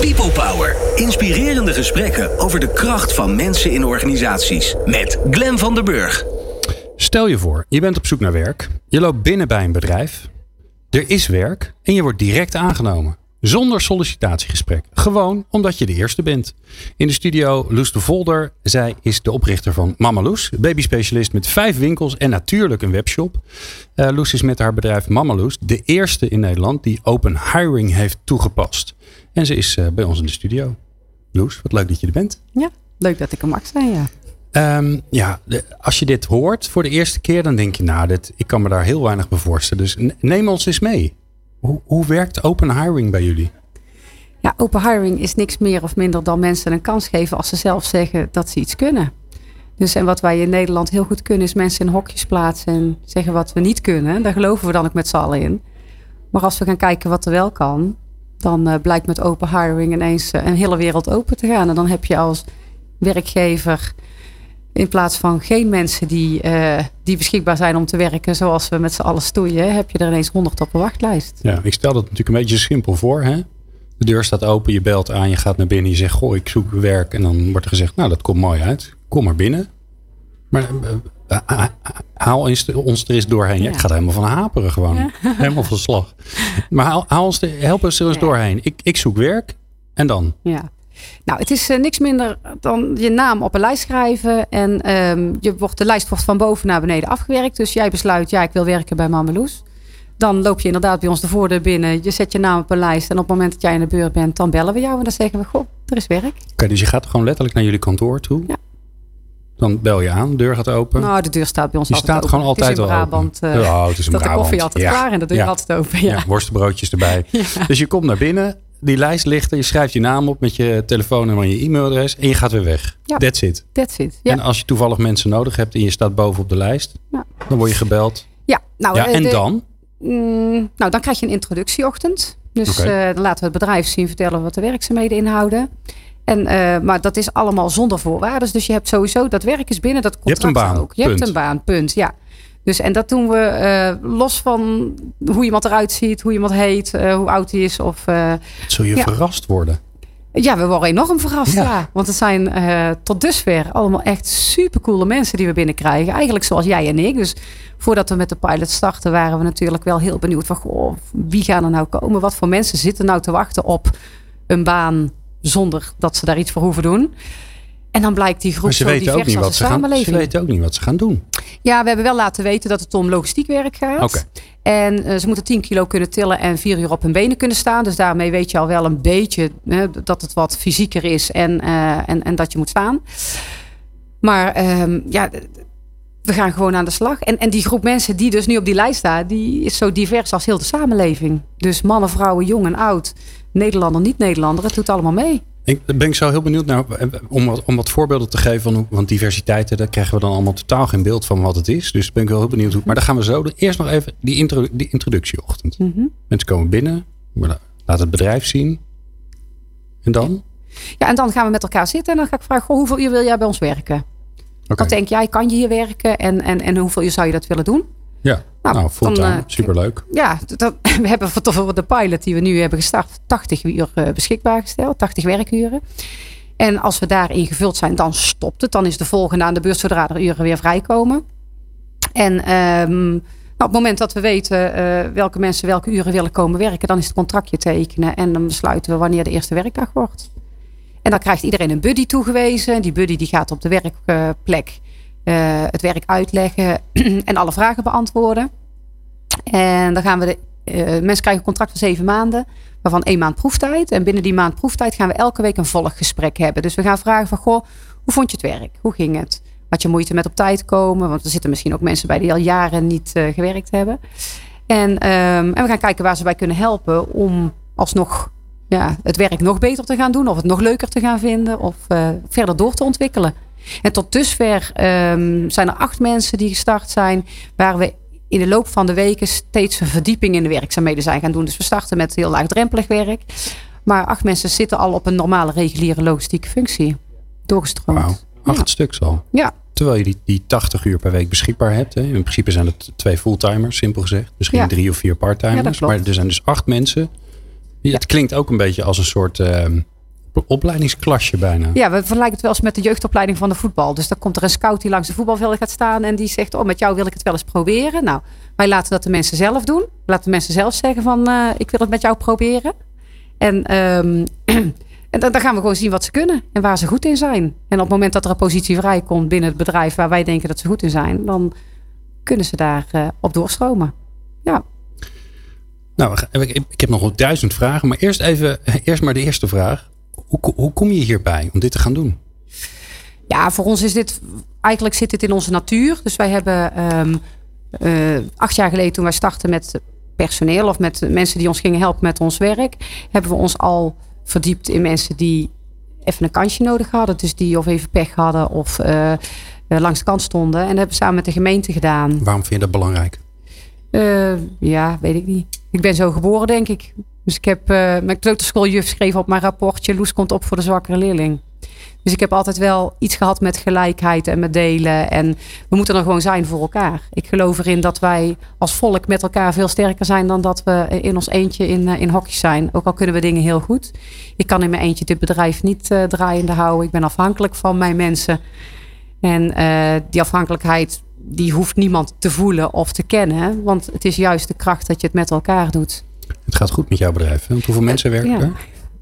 People Power. Inspirerende gesprekken over de kracht van mensen in organisaties. Met Glen van der Burg. Stel je voor, je bent op zoek naar werk. Je loopt binnen bij een bedrijf. Er is werk en je wordt direct aangenomen. Zonder sollicitatiegesprek. Gewoon omdat je de eerste bent. In de studio Loes de Volder. Zij is de oprichter van Mama Loes. Babyspecialist met vijf winkels en natuurlijk een webshop. Uh, Loes is met haar bedrijf Mama Loes de eerste in Nederland die open hiring heeft toegepast. En ze is uh, bij ons in de studio. Loes, wat leuk dat je er bent. Ja, leuk dat ik er mag zijn, ja. Um, ja, de, als je dit hoort voor de eerste keer, dan denk je, nou, dit, ik kan me daar heel weinig bij voorstellen. Dus neem ons eens mee. Hoe, hoe werkt open hiring bij jullie? Ja, open hiring is niks meer of minder dan mensen een kans geven als ze zelf zeggen dat ze iets kunnen. Dus en wat wij in Nederland heel goed kunnen, is mensen in hokjes plaatsen en zeggen wat we niet kunnen. Daar geloven we dan ook met z'n allen in. Maar als we gaan kijken wat er wel kan, dan uh, blijkt met open hiring ineens uh, een hele wereld open te gaan. En dan heb je als werkgever in plaats van geen mensen die, uh, die beschikbaar zijn om te werken, zoals we met z'n allen stoeien, heb je er ineens honderd op een wachtlijst. Ja, ik stel dat natuurlijk een beetje simpel voor. Hè? De deur staat open, je belt aan, je gaat naar binnen, je zegt: Goh, ik zoek werk. En dan wordt er gezegd: Nou, dat komt mooi uit. Kom maar binnen. Maar haal ons er eens doorheen. Ja. Ik ga er helemaal van haperen gewoon. Ja. Helemaal van slag. Maar haal, haal ons de, help ons er eens ja. doorheen. Ik, ik zoek werk. En dan? Ja. Nou, het is uh, niks minder dan je naam op een lijst schrijven. En um, je wordt, de lijst wordt van boven naar beneden afgewerkt. Dus jij besluit, ja, ik wil werken bij Mameloes. Dan loop je inderdaad bij ons de voordeur binnen. Je zet je naam op een lijst. En op het moment dat jij in de beurt bent, dan bellen we jou. En dan zeggen we, goh, er is werk. Oké, okay, dus je gaat gewoon letterlijk naar jullie kantoor toe? Ja. Dan bel je aan, de deur gaat open. Nou, de deur staat bij ons Die altijd staat gewoon altijd in Brabant, open. Het is in dat Brabant. de koffie altijd ja. klaar en de deur ja. altijd open. Ja, worstenbroodjes erbij. Dus je komt naar binnen, die lijst ligt er, je schrijft je naam op met je telefoonnummer en je e-mailadres en je gaat weer weg. Ja. That's it. That's it. Ja. En als je toevallig mensen nodig hebt en je staat boven op de lijst, dan word je gebeld. Ja, nou, ja, eh, en de- dan? Mm, nou, dan krijg je een introductieochtend. Dus eh, dan laten we het bedrijf zien vertellen wat de werkzaamheden inhouden. En, eh, maar dat is allemaal zonder voorwaarden. Dus je hebt sowieso dat werk is binnen, dat Je hebt contract een baan, ook. Je hebt punt. een baan, punt. Ja. Dus, en dat doen we eh, los van hoe iemand eruit ziet, hoe iemand heet, eh, hoe oud hij is. Of, Zul je Ja. verrast worden? ja, we worden enorm verrast. Ja. Ja. Want het zijn tot dusver allemaal echt supercoole mensen die we binnenkrijgen. Eigenlijk zoals jij en ik. Dus voordat we met de pilot starten, waren we natuurlijk wel heel benieuwd van goh, wie gaan er nou komen? Wat voor mensen zitten nou te wachten op een baan zonder dat ze daar iets voor hoeven doen? En dan blijkt die groep zo divers niet als de ze, gaan, ze samenleving. weten ook niet wat ze gaan doen. Ja, we hebben wel laten weten dat het om logistiek werk gaat. En eh, ze moeten 10 kilo kunnen tillen en 4 uur op hun benen kunnen staan. Dus daarmee weet je al wel een beetje dat het wat fysieker is en, eh, en, en dat je moet staan. Maar ehm, ja, we gaan gewoon aan de slag. En, en die groep mensen die dus nu op die lijst staat, die is zo divers als heel de samenleving. Dus mannen, vrouwen, jong en oud, Nederlander, niet-Nederlander, het doet allemaal mee. Ik ben ik zo heel benieuwd naar, eh, om, wat, om wat voorbeelden te geven. Van hoe, want diversiteit, eh, daar krijgen we dan allemaal totaal geen beeld van wat het is. Dus ben ik wel heel benieuwd hoe. Maar daar gaan we zo. Eerst nog even die, intro, die introductieochtend. Mhm. Mensen komen binnen, laat het bedrijf zien. En dan? Ja, en dan gaan we met elkaar zitten en dan ga ik vragen, goh, hoeveel uur wil jij bij ons werken? Oké. Wat denk jij, kan je hier werken en, en, en hoeveel uur zou je dat willen doen? Ja, Nou, nou, fulltime. dan, eh, Superleuk. Ja, dat, we hebben voor, de pilot die we nu hebben gestart 80 uur eh, beschikbaar gesteld, 80 werkuren. En als we daarin gevuld zijn, dan stopt het. Dan is de volgende aan de beurt zodra er uren weer vrijkomen. En ehm, nou, op het moment dat we weten eh, welke mensen welke uren willen komen werken, dan is het contractje tekenen. En dan besluiten we wanneer de eerste werkdag wordt. En dan krijgt iedereen een buddy toegewezen. Die buddy die gaat op de werkplek eh, het werk uitleggen en alle vragen beantwoorden. En dan gaan we de eh, mensen krijgen een contract van zeven maanden, waarvan één maand proeftijd. En binnen die maand proeftijd gaan we elke week een volggesprek hebben. Dus we gaan vragen van, goh, hoe vond je het werk? Hoe ging het? Had je moeite met op tijd komen? Want er zitten misschien ook mensen bij die al jaren niet eh, gewerkt hebben. En, ehm, en we gaan kijken waar ze bij kunnen helpen om alsnog ja, het werk nog beter te gaan doen. Of het nog leuker te gaan vinden. Of verder door te ontwikkelen. En tot dusver ehm, zijn er acht mensen die gestart zijn. Waar we in de loop van de weken steeds een verdieping in de werkzaamheden zijn gaan doen. Dus we starten met heel laagdrempelig werk. Maar acht mensen zitten al op een normale reguliere logistieke functie. Doorgestroomd. Wauw. Acht stuks al. Ja, Terwijl je die, die 80 uur per week beschikbaar hebt. Hè. In principe zijn het twee fulltimers, simpel gezegd. Misschien Ja. drie of vier Ja, parttimers. klopt. maar er zijn dus acht mensen Het klinkt ook een beetje als een soort ehm, opleidingsklasje bijna. Ja, we vergelijken het wel eens met de jeugdopleiding van de voetbal. Dus dan komt er een scout die langs de voetbalveld gaat staan en die zegt: Oh, met jou wil ik het wel eens proberen. Nou, wij laten dat de mensen zelf doen. Laten de mensen zelf zeggen: van uh, ik wil het met jou proberen. En, um, en dan, dan, gaan we gewoon zien wat ze kunnen en waar ze goed in zijn. En op het moment dat er een positie vrijkomt binnen het bedrijf waar wij denken dat ze goed in zijn, dan kunnen ze daar uh, op doorstromen. Ja. Nou, ik heb nog duizend vragen, maar eerst even, eerst maar de eerste vraag. Hoe, hoe kom je hierbij om dit te gaan doen? Ja, voor ons is dit, eigenlijk zit dit in onze natuur. Dus wij hebben um, uh, acht jaar geleden toen wij startten met personeel of met mensen die ons gingen helpen met ons werk, hebben we ons al verdiept in mensen die even een kansje nodig hadden. Dus die of even pech hadden of uh, langs de kant stonden. En dat hebben we samen met de gemeente gedaan. Waarom vind je dat belangrijk? Uh, ja, weet ik niet. Ik ben zo geboren, denk ik. Dus ik heb uh, mijn kleuterschooljuf geschreven op mijn rapportje. Loes komt op voor de zwakkere leerling. Dus ik heb altijd wel iets gehad met gelijkheid en met delen. En we moeten er gewoon zijn voor elkaar. Ik geloof erin dat wij als volk met elkaar veel sterker zijn dan dat we in ons eentje in, in hokjes zijn. Ook al kunnen we dingen heel goed. Ik kan in mijn eentje dit bedrijf niet uh, draaiende houden. Ik ben afhankelijk van mijn mensen. En die afhankelijkheid die hoeft niemand te voelen of te kennen. Want het is juist de kracht dat je het met elkaar doet. Het gaat goed met jouw bedrijf. Want hoeveel mensen werken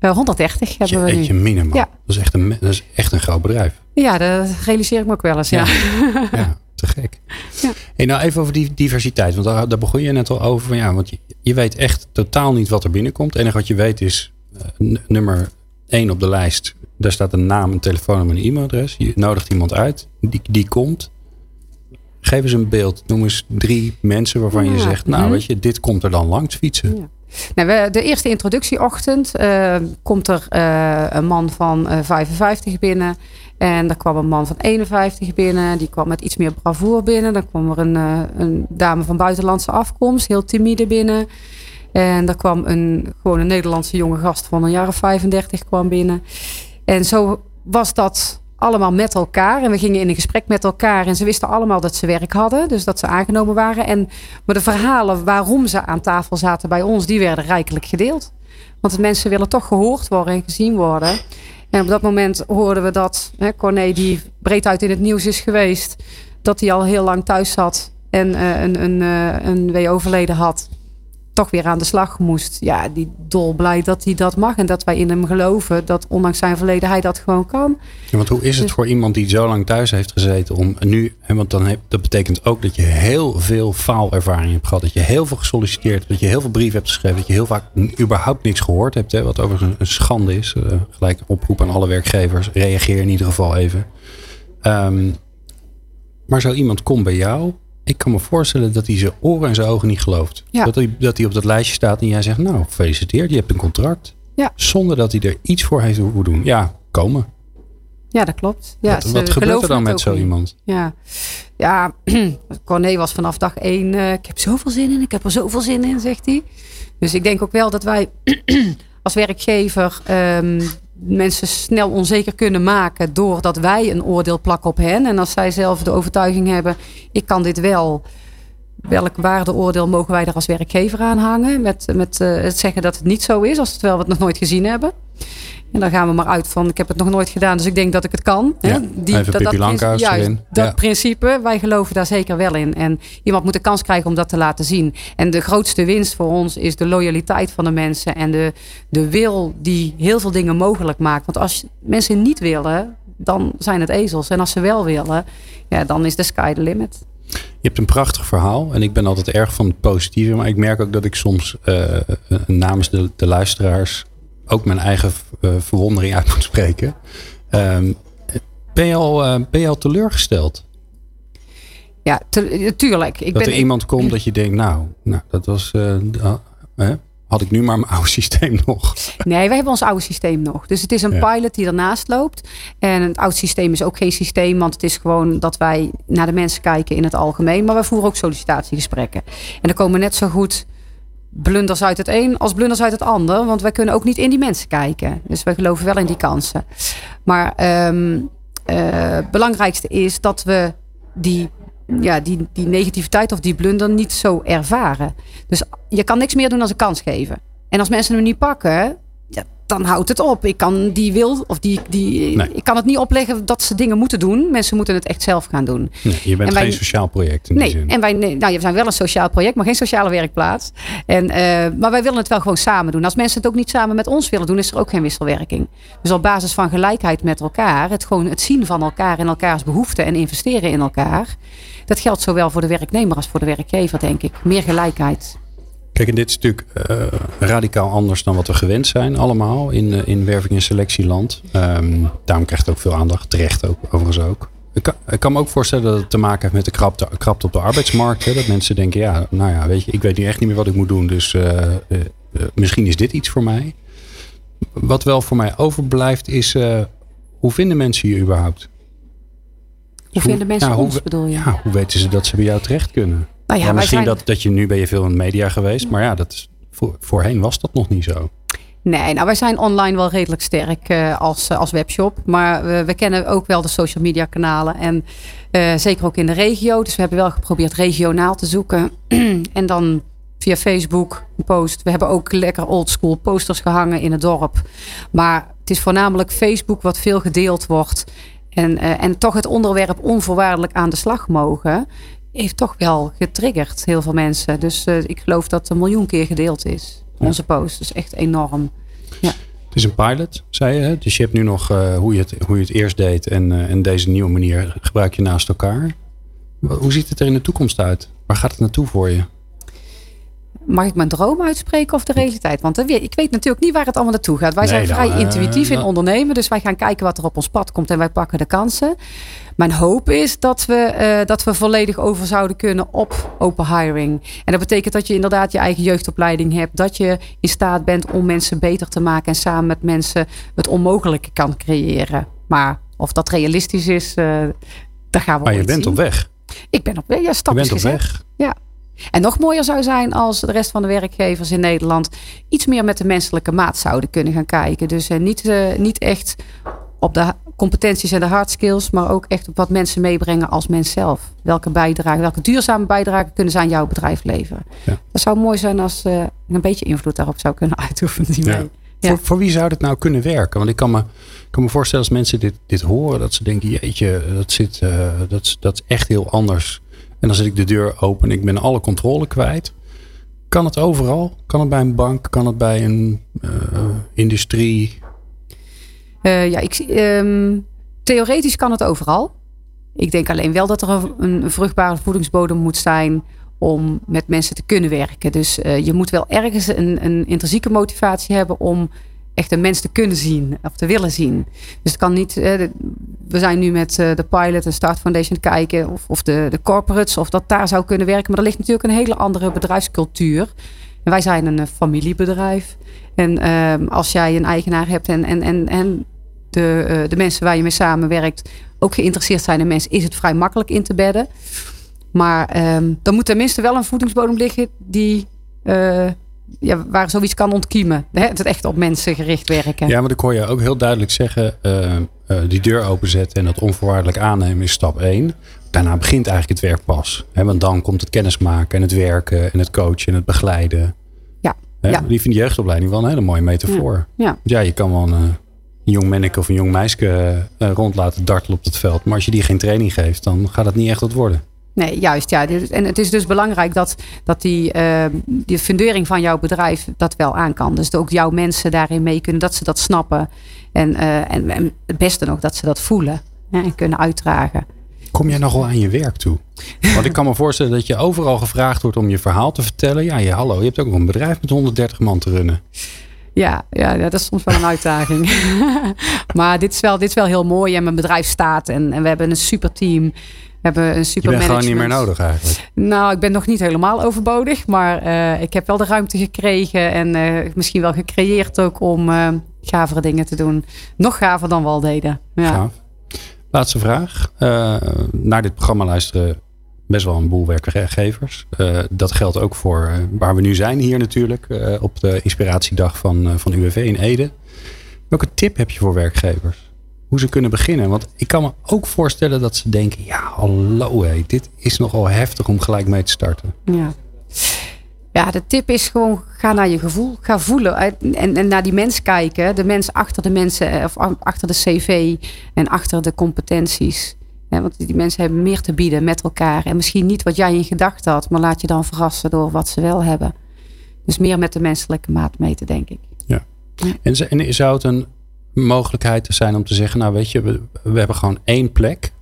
er? 130 hebben we nu. minimaal. Ja. Dat, is echt een, dat is echt een groot bedrijf. Ja, dat realiseer ik me ook wel eens. Ja, ja. ja te gek. Ja. Hey, nou even over die diversiteit. Want daar, daar begon je net al over. Van, ja, want je, je weet echt totaal niet wat er binnenkomt. Het enige wat je weet is uh, nummer 1 op de lijst. Daar staat een naam, een telefoonnummer en een e-mailadres. Je nodigt iemand uit. Die, die komt. Geef eens een beeld. Noem eens drie mensen waarvan je zegt, nou weet je, dit komt er dan langs fietsen. Nou, de eerste introductieochtend uh, komt er uh, een man van uh, 55 binnen. En er kwam een man van 51 binnen. Die kwam met iets meer bravoer binnen. Dan kwam er een, een dame van buitenlandse afkomst, heel timide binnen. En er kwam een, gewoon een Nederlandse jonge gast van een jaar of 35 kwam binnen. En zo was dat allemaal met elkaar. En we gingen in een gesprek met elkaar. En ze wisten allemaal dat ze werk hadden. Dus dat ze aangenomen waren. En, maar de verhalen waarom ze aan tafel zaten bij ons, die werden rijkelijk gedeeld. Want de mensen willen toch gehoord worden en gezien worden. En op dat moment hoorden we dat hè, Corné, die breed uit in het nieuws is geweest, dat hij al heel lang thuis zat en uh, een, een, uh, een WO-verleden had toch weer aan de slag moest. Ja, die dolblij dat hij dat mag. En dat wij in hem geloven dat ondanks zijn verleden hij dat gewoon kan. Ja, want hoe is het dus- voor iemand die zo lang thuis heeft gezeten om nu... Want dan heb, dat betekent ook dat je heel veel faalervaring hebt gehad. Dat je heel veel gesolliciteerd hebt. Dat je heel veel brieven hebt geschreven. Dat je heel vaak überhaupt niks gehoord hebt. Hè, wat overigens een schande is. Uh, gelijk oproep aan alle werkgevers. Reageer in ieder geval even. Um, maar zo iemand komt bij jou ik kan me voorstellen dat hij zijn oren en zijn ogen niet gelooft. Dat, hij, dat hij op dat lijstje staat en jij zegt, nou, gefeliciteerd, je hebt een contract. Ja. Zonder dat hij er iets voor heeft hoeven doen. Ja, komen. Ja, dat klopt. Ja, wat, wat gebeurt er dan met zo iemand? Ja, ja Corné was vanaf dag één, uh, ik heb zoveel zin in, ik heb er zoveel zin in, zegt hij. Dus ik denk ook wel dat wij als werkgever um, mensen snel onzeker kunnen maken doordat wij een oordeel plakken op hen. En als zij zelf de overtuiging hebben, ik kan dit wel. Welk waardeoordeel mogen wij er als werkgever aan hangen? Met, met uh, het zeggen dat het niet zo is, als het wel we het nog nooit gezien hebben. En dan gaan we maar uit van, ik heb het nog nooit gedaan, dus ik denk dat ik het kan. Ja, Die, even dat, dat, juist, dat principe, wij geloven daar zeker wel in. En iemand moet de kans krijgen om dat te laten zien. En de grootste winst voor ons is de loyaliteit van de mensen. En de, de wil die heel veel dingen mogelijk maakt. Want als mensen niet willen, dan zijn het ezels. En als ze wel willen, ja, dan is de sky the limit. Je hebt een prachtig verhaal en ik ben altijd erg van het positieve. Maar ik merk ook dat ik soms uh, namens de, de luisteraars ook mijn eigen uh, verwondering uit moet spreken. Um, ben, je al, uh, ben je al teleurgesteld? Ja, te, tuurlijk. Ik dat ben, er iemand komt dat je denkt, nou, nou dat was. Uh, had ik nu maar mijn oude systeem nog? Nee, wij hebben ons oude systeem nog. Dus het is een ja. pilot die ernaast loopt. En het oude systeem is ook geen systeem, want het is gewoon dat wij naar de mensen kijken in het algemeen. Maar wij voeren ook sollicitatiegesprekken. En er komen net zo goed blunders uit het een als blunders uit het ander. Want wij kunnen ook niet in die mensen kijken. Dus wij geloven wel in die kansen. Maar um, uh, belangrijkste is dat we die, ja, die, die negativiteit of die blunder niet zo ervaren. Dus je kan niks meer doen dan een kans geven. En als mensen hem niet pakken, dan houdt het op. Ik kan die wil of die, die Nee. ik kan het niet opleggen dat ze dingen moeten doen. Mensen moeten het echt zelf gaan doen. Nee, je bent wij- geen sociaal project in die Nee, zin. en wij nee, nou, we zijn wel een sociaal project, maar geen sociale werkplaats. En, eh, maar wij willen het wel gewoon samen doen. Als mensen het ook niet samen met ons willen doen, is er ook geen wisselwerking. Dus op basis van gelijkheid met elkaar, het gewoon het zien van elkaar en elkaars behoeften en investeren in elkaar. Dat geldt zowel voor de werknemer als voor de werkgever, denk ik. Meer gelijkheid. Kijk, en dit is natuurlijk eh, radicaal anders dan wat we gewend zijn allemaal in, eh, in werving- en selectieland. Ehm, daarom krijgt het ook veel aandacht, terecht ook, overigens ook. Ik kan, ik kan me ook voorstellen dat het te maken heeft met de krapte, krapte op de arbeidsmarkt. Hè? Dat mensen denken, ja, nou ja, weet je, ik weet nu echt niet meer wat ik moet doen. Dus eh, misschien is dit iets voor mij. Wat wel voor mij overblijft is, hoe vinden mensen je überhaupt? Hoe vinden mensen ja, hoe ons, bedoel je? Ja, hoe weten ze dat ze bij jou terecht kunnen? Nou ja, Ja, wij misschien zijn- dat, dat je nu ben je veel in de media geweest, maar ja, dat is, voor, voorheen was dat nog niet zo. Nee, nou wij zijn online wel redelijk sterk eh, als, eh, als webshop. Maar we, we kennen ook wel de social media kanalen. En eh, zeker ook in de regio. Dus we hebben wel geprobeerd regionaal te zoeken. en dan via Facebook een post. We hebben ook lekker oldschool posters gehangen in het dorp. Maar het is voornamelijk Facebook wat veel gedeeld wordt. En, en toch het onderwerp onvoorwaardelijk aan de slag mogen. Heeft toch wel getriggerd heel veel mensen. Dus eh, ik geloof dat het een miljoen keer gedeeld is. Onze post. Dus echt enorm. Het is een pilot, zei je. Hè? Dus je hebt nu nog eh, hoe, je het, hoe je het eerst deed en, eh, en deze nieuwe manier gebruik je naast elkaar. Hoe ziet het er in de toekomst uit? Waar gaat het naartoe voor je? Mag ik mijn droom uitspreken of de realiteit? Want eh, ik weet natuurlijk niet waar het allemaal naartoe gaat. Wij Nee, zijn vrij eh, intuïtief in dan- ondernemen. Dus wij gaan kijken wat er op ons pad komt en wij pakken de kansen. Mijn hoop is dat we, eh, dat we volledig over zouden kunnen op open hiring. En dat betekent dat je inderdaad je eigen jeugdopleiding hebt. Dat je in staat bent om mensen beter te maken. En samen met mensen het onmogelijke kan creëren. Maar of dat realistisch is, daar gaan we Maar je bent zien. op weg. Ik ben op weg. Ja, Je bent op gezet. weg. Ja. En nog mooier zou zijn als de rest van de werkgevers in Nederland iets meer met de menselijke maat zouden kunnen gaan kijken. Dus eh, niet, eh, niet echt op de competenties en de hard skills, maar ook echt op wat mensen meebrengen als mens zelf. Welke bijdrage, welke duurzame bijdrage kunnen ze aan jouw bedrijf leveren? Ja. Dat zou mooi zijn als eh, een beetje invloed daarop zou kunnen uitoefenen. Die Ja. mee. Ja. Voor, voor wie zou dit nou kunnen werken? Want ik kan me, ik kan me voorstellen als mensen dit, dit horen, dat ze denken, jeetje, dat, zit, eh, dat, dat is echt heel anders. En dan zet ik de deur open en ik ben alle controle kwijt. Kan het overal? Kan het bij een bank? Kan het bij een eh, industrie? Eh, ja, ik, ehm, theoretisch kan het overal. Ik denk alleen wel dat er een, een vruchtbare voedingsbodem moet zijn om met mensen te kunnen werken. Dus eh, je moet wel ergens een, een intrinsieke motivatie hebben om echt een mens te kunnen zien of te willen zien. Dus het kan niet. eh, we zijn nu met eh, de pilot en Start Foundation kijken of, of de, de corporates of dat daar zou kunnen werken. Maar er ligt natuurlijk een hele andere bedrijfscultuur. En wij zijn een eh, familiebedrijf. En ehm, als jij een eigenaar hebt en, en, en, en de, de mensen waar je mee samenwerkt ook geïnteresseerd zijn in mensen, is het vrij makkelijk in te bedden. Maar ehm er moet tenminste wel een voedingsbodem liggen die, ja, waar zoiets kan ontkiemen. Hè? Het echt op mensen gericht werken. Ja, maar ik hoor je ook heel duidelijk zeggen, eh, eh, die deur openzetten en dat onvoorwaardelijk aannemen is stap 1. Daarna begint eigenlijk het werk pas. Hè, want dan komt het kennismaken en het werken en het coachen en het begeleiden. Ja, Hè, ja. Die vind die jeugdopleiding wel een hele mooie metafoor. Ja. Ja, je kan wel een, eh, een jong manneke of een jong meisje rond laten dartelen op het veld. Maar als je die geen training geeft, dan gaat het niet echt wat worden. Nee, juist. Ja. En het is dus belangrijk dat, dat die, eh, die fundering van jouw bedrijf dat wel aan kan. Dus dat ook jouw mensen daarin mee kunnen, dat ze dat snappen. En, eh, en, en het beste nog, dat ze dat voelen hè, en kunnen uitdragen. Kom jij nogal aan je werk toe? Want ik kan me voorstellen dat je overal gevraagd wordt om je verhaal te vertellen. Ja, je, hallo, je hebt ook nog een bedrijf met 130 man te runnen. Ja, ja, ja, dat is soms wel een uitdaging. maar dit is, wel, dit is wel heel mooi. En mijn bedrijf staat. En, en we hebben een super team. We hebben een Je super bent gewoon niet meer nodig eigenlijk. Nou, ik ben nog niet helemaal overbodig. Maar eh, ik heb wel de ruimte gekregen. En eh, misschien wel gecreëerd ook om eh gavere dingen te doen. Nog gaver dan we al deden. Ja. Gaaf. Laatste vraag. Naar dit programma luisteren best wel een boel werkgevers. Eh, dat geldt ook voor eh, waar we nu zijn hier natuurlijk. eh, op de inspiratiedag van, van UWV in Ede. Welke tip heb je voor werkgevers? Hoe ze kunnen beginnen? Want ik kan me ook voorstellen dat ze denken... Ja, hallo hé, dit is nogal heftig om gelijk mee te starten. Ja. Ja, de tip is gewoon, ga naar je gevoel. Ga voelen en, en naar die mens kijken. De mens achter de mensen, of achter de cv en achter de competenties. Want die mensen hebben meer te bieden met elkaar. En misschien niet wat jij in gedachten had, maar laat je dan verrassen door wat ze wel hebben. Dus meer met de menselijke maat meten, denk ik. Ja. En, en zou het een mogelijkheid zijn om te zeggen, nou weet je, we, we hebben gewoon één plek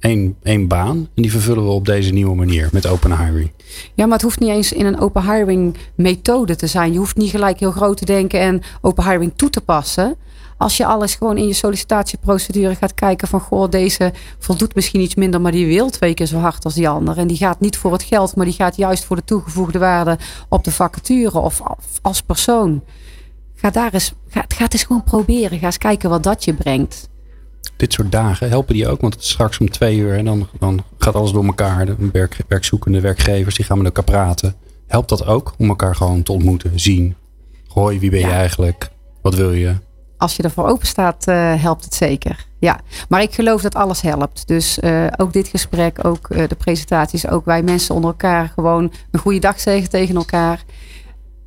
één, één baan. En die vervullen we op deze nieuwe manier met open hiring. Ja, maar het hoeft niet eens in een open hiring methode te zijn. Je hoeft niet gelijk heel groot te denken en open hiring toe te passen. Als je alles gewoon in je sollicitatieprocedure gaat kijken van goh, deze voldoet misschien iets minder, maar die wil twee keer zo hard als die ander. En die gaat niet voor het geld, maar die gaat juist voor de toegevoegde waarde op de vacature of als persoon. Ga daar eens, ga, ga het eens gewoon proberen. Ga eens kijken wat dat je brengt dit soort dagen, helpen die ook? Want het is straks om twee uur en dan, dan gaat alles door elkaar. De werk, werkzoekende werkgevers die gaan met elkaar praten. Helpt dat ook om elkaar gewoon te ontmoeten, zien? Hoi, wie ben je eigenlijk? Wat wil je? Als je ervoor open staat, uh, helpt het zeker. Ja, maar ik geloof dat alles helpt. Dus uh, ook dit gesprek, ook uh, de presentaties, ook wij mensen onder elkaar gewoon een goede dag zeggen tegen elkaar.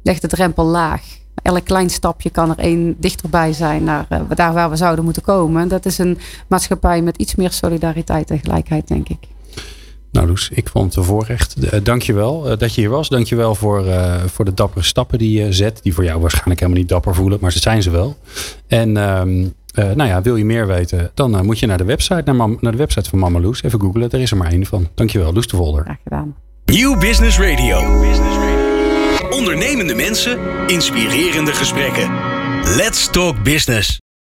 Leg de drempel laag elk klein stapje kan er één dichterbij zijn naar daar waar we zouden moeten komen. Dat is een maatschappij met iets meer solidariteit en gelijkheid, denk ik. Nou Loes, ik vond het een voorrecht. Uh, Dank je wel uh, dat je hier was. Dank je wel voor, voor de dappere stappen die je zet. Die voor jou waarschijnlijk helemaal niet dapper voelen, maar ze zijn ze wel. En ehm, nou ja, wil je meer weten, dan moet je naar de website, naar, naar, de website van Mama Loes. Even googlen, er is er maar één van. Dankjewel, Loes de Volder. Graag gedaan. Nieuw Business Radio. New Business Radio. Ondernemende mensen, inspirerende gesprekken. Let's talk business.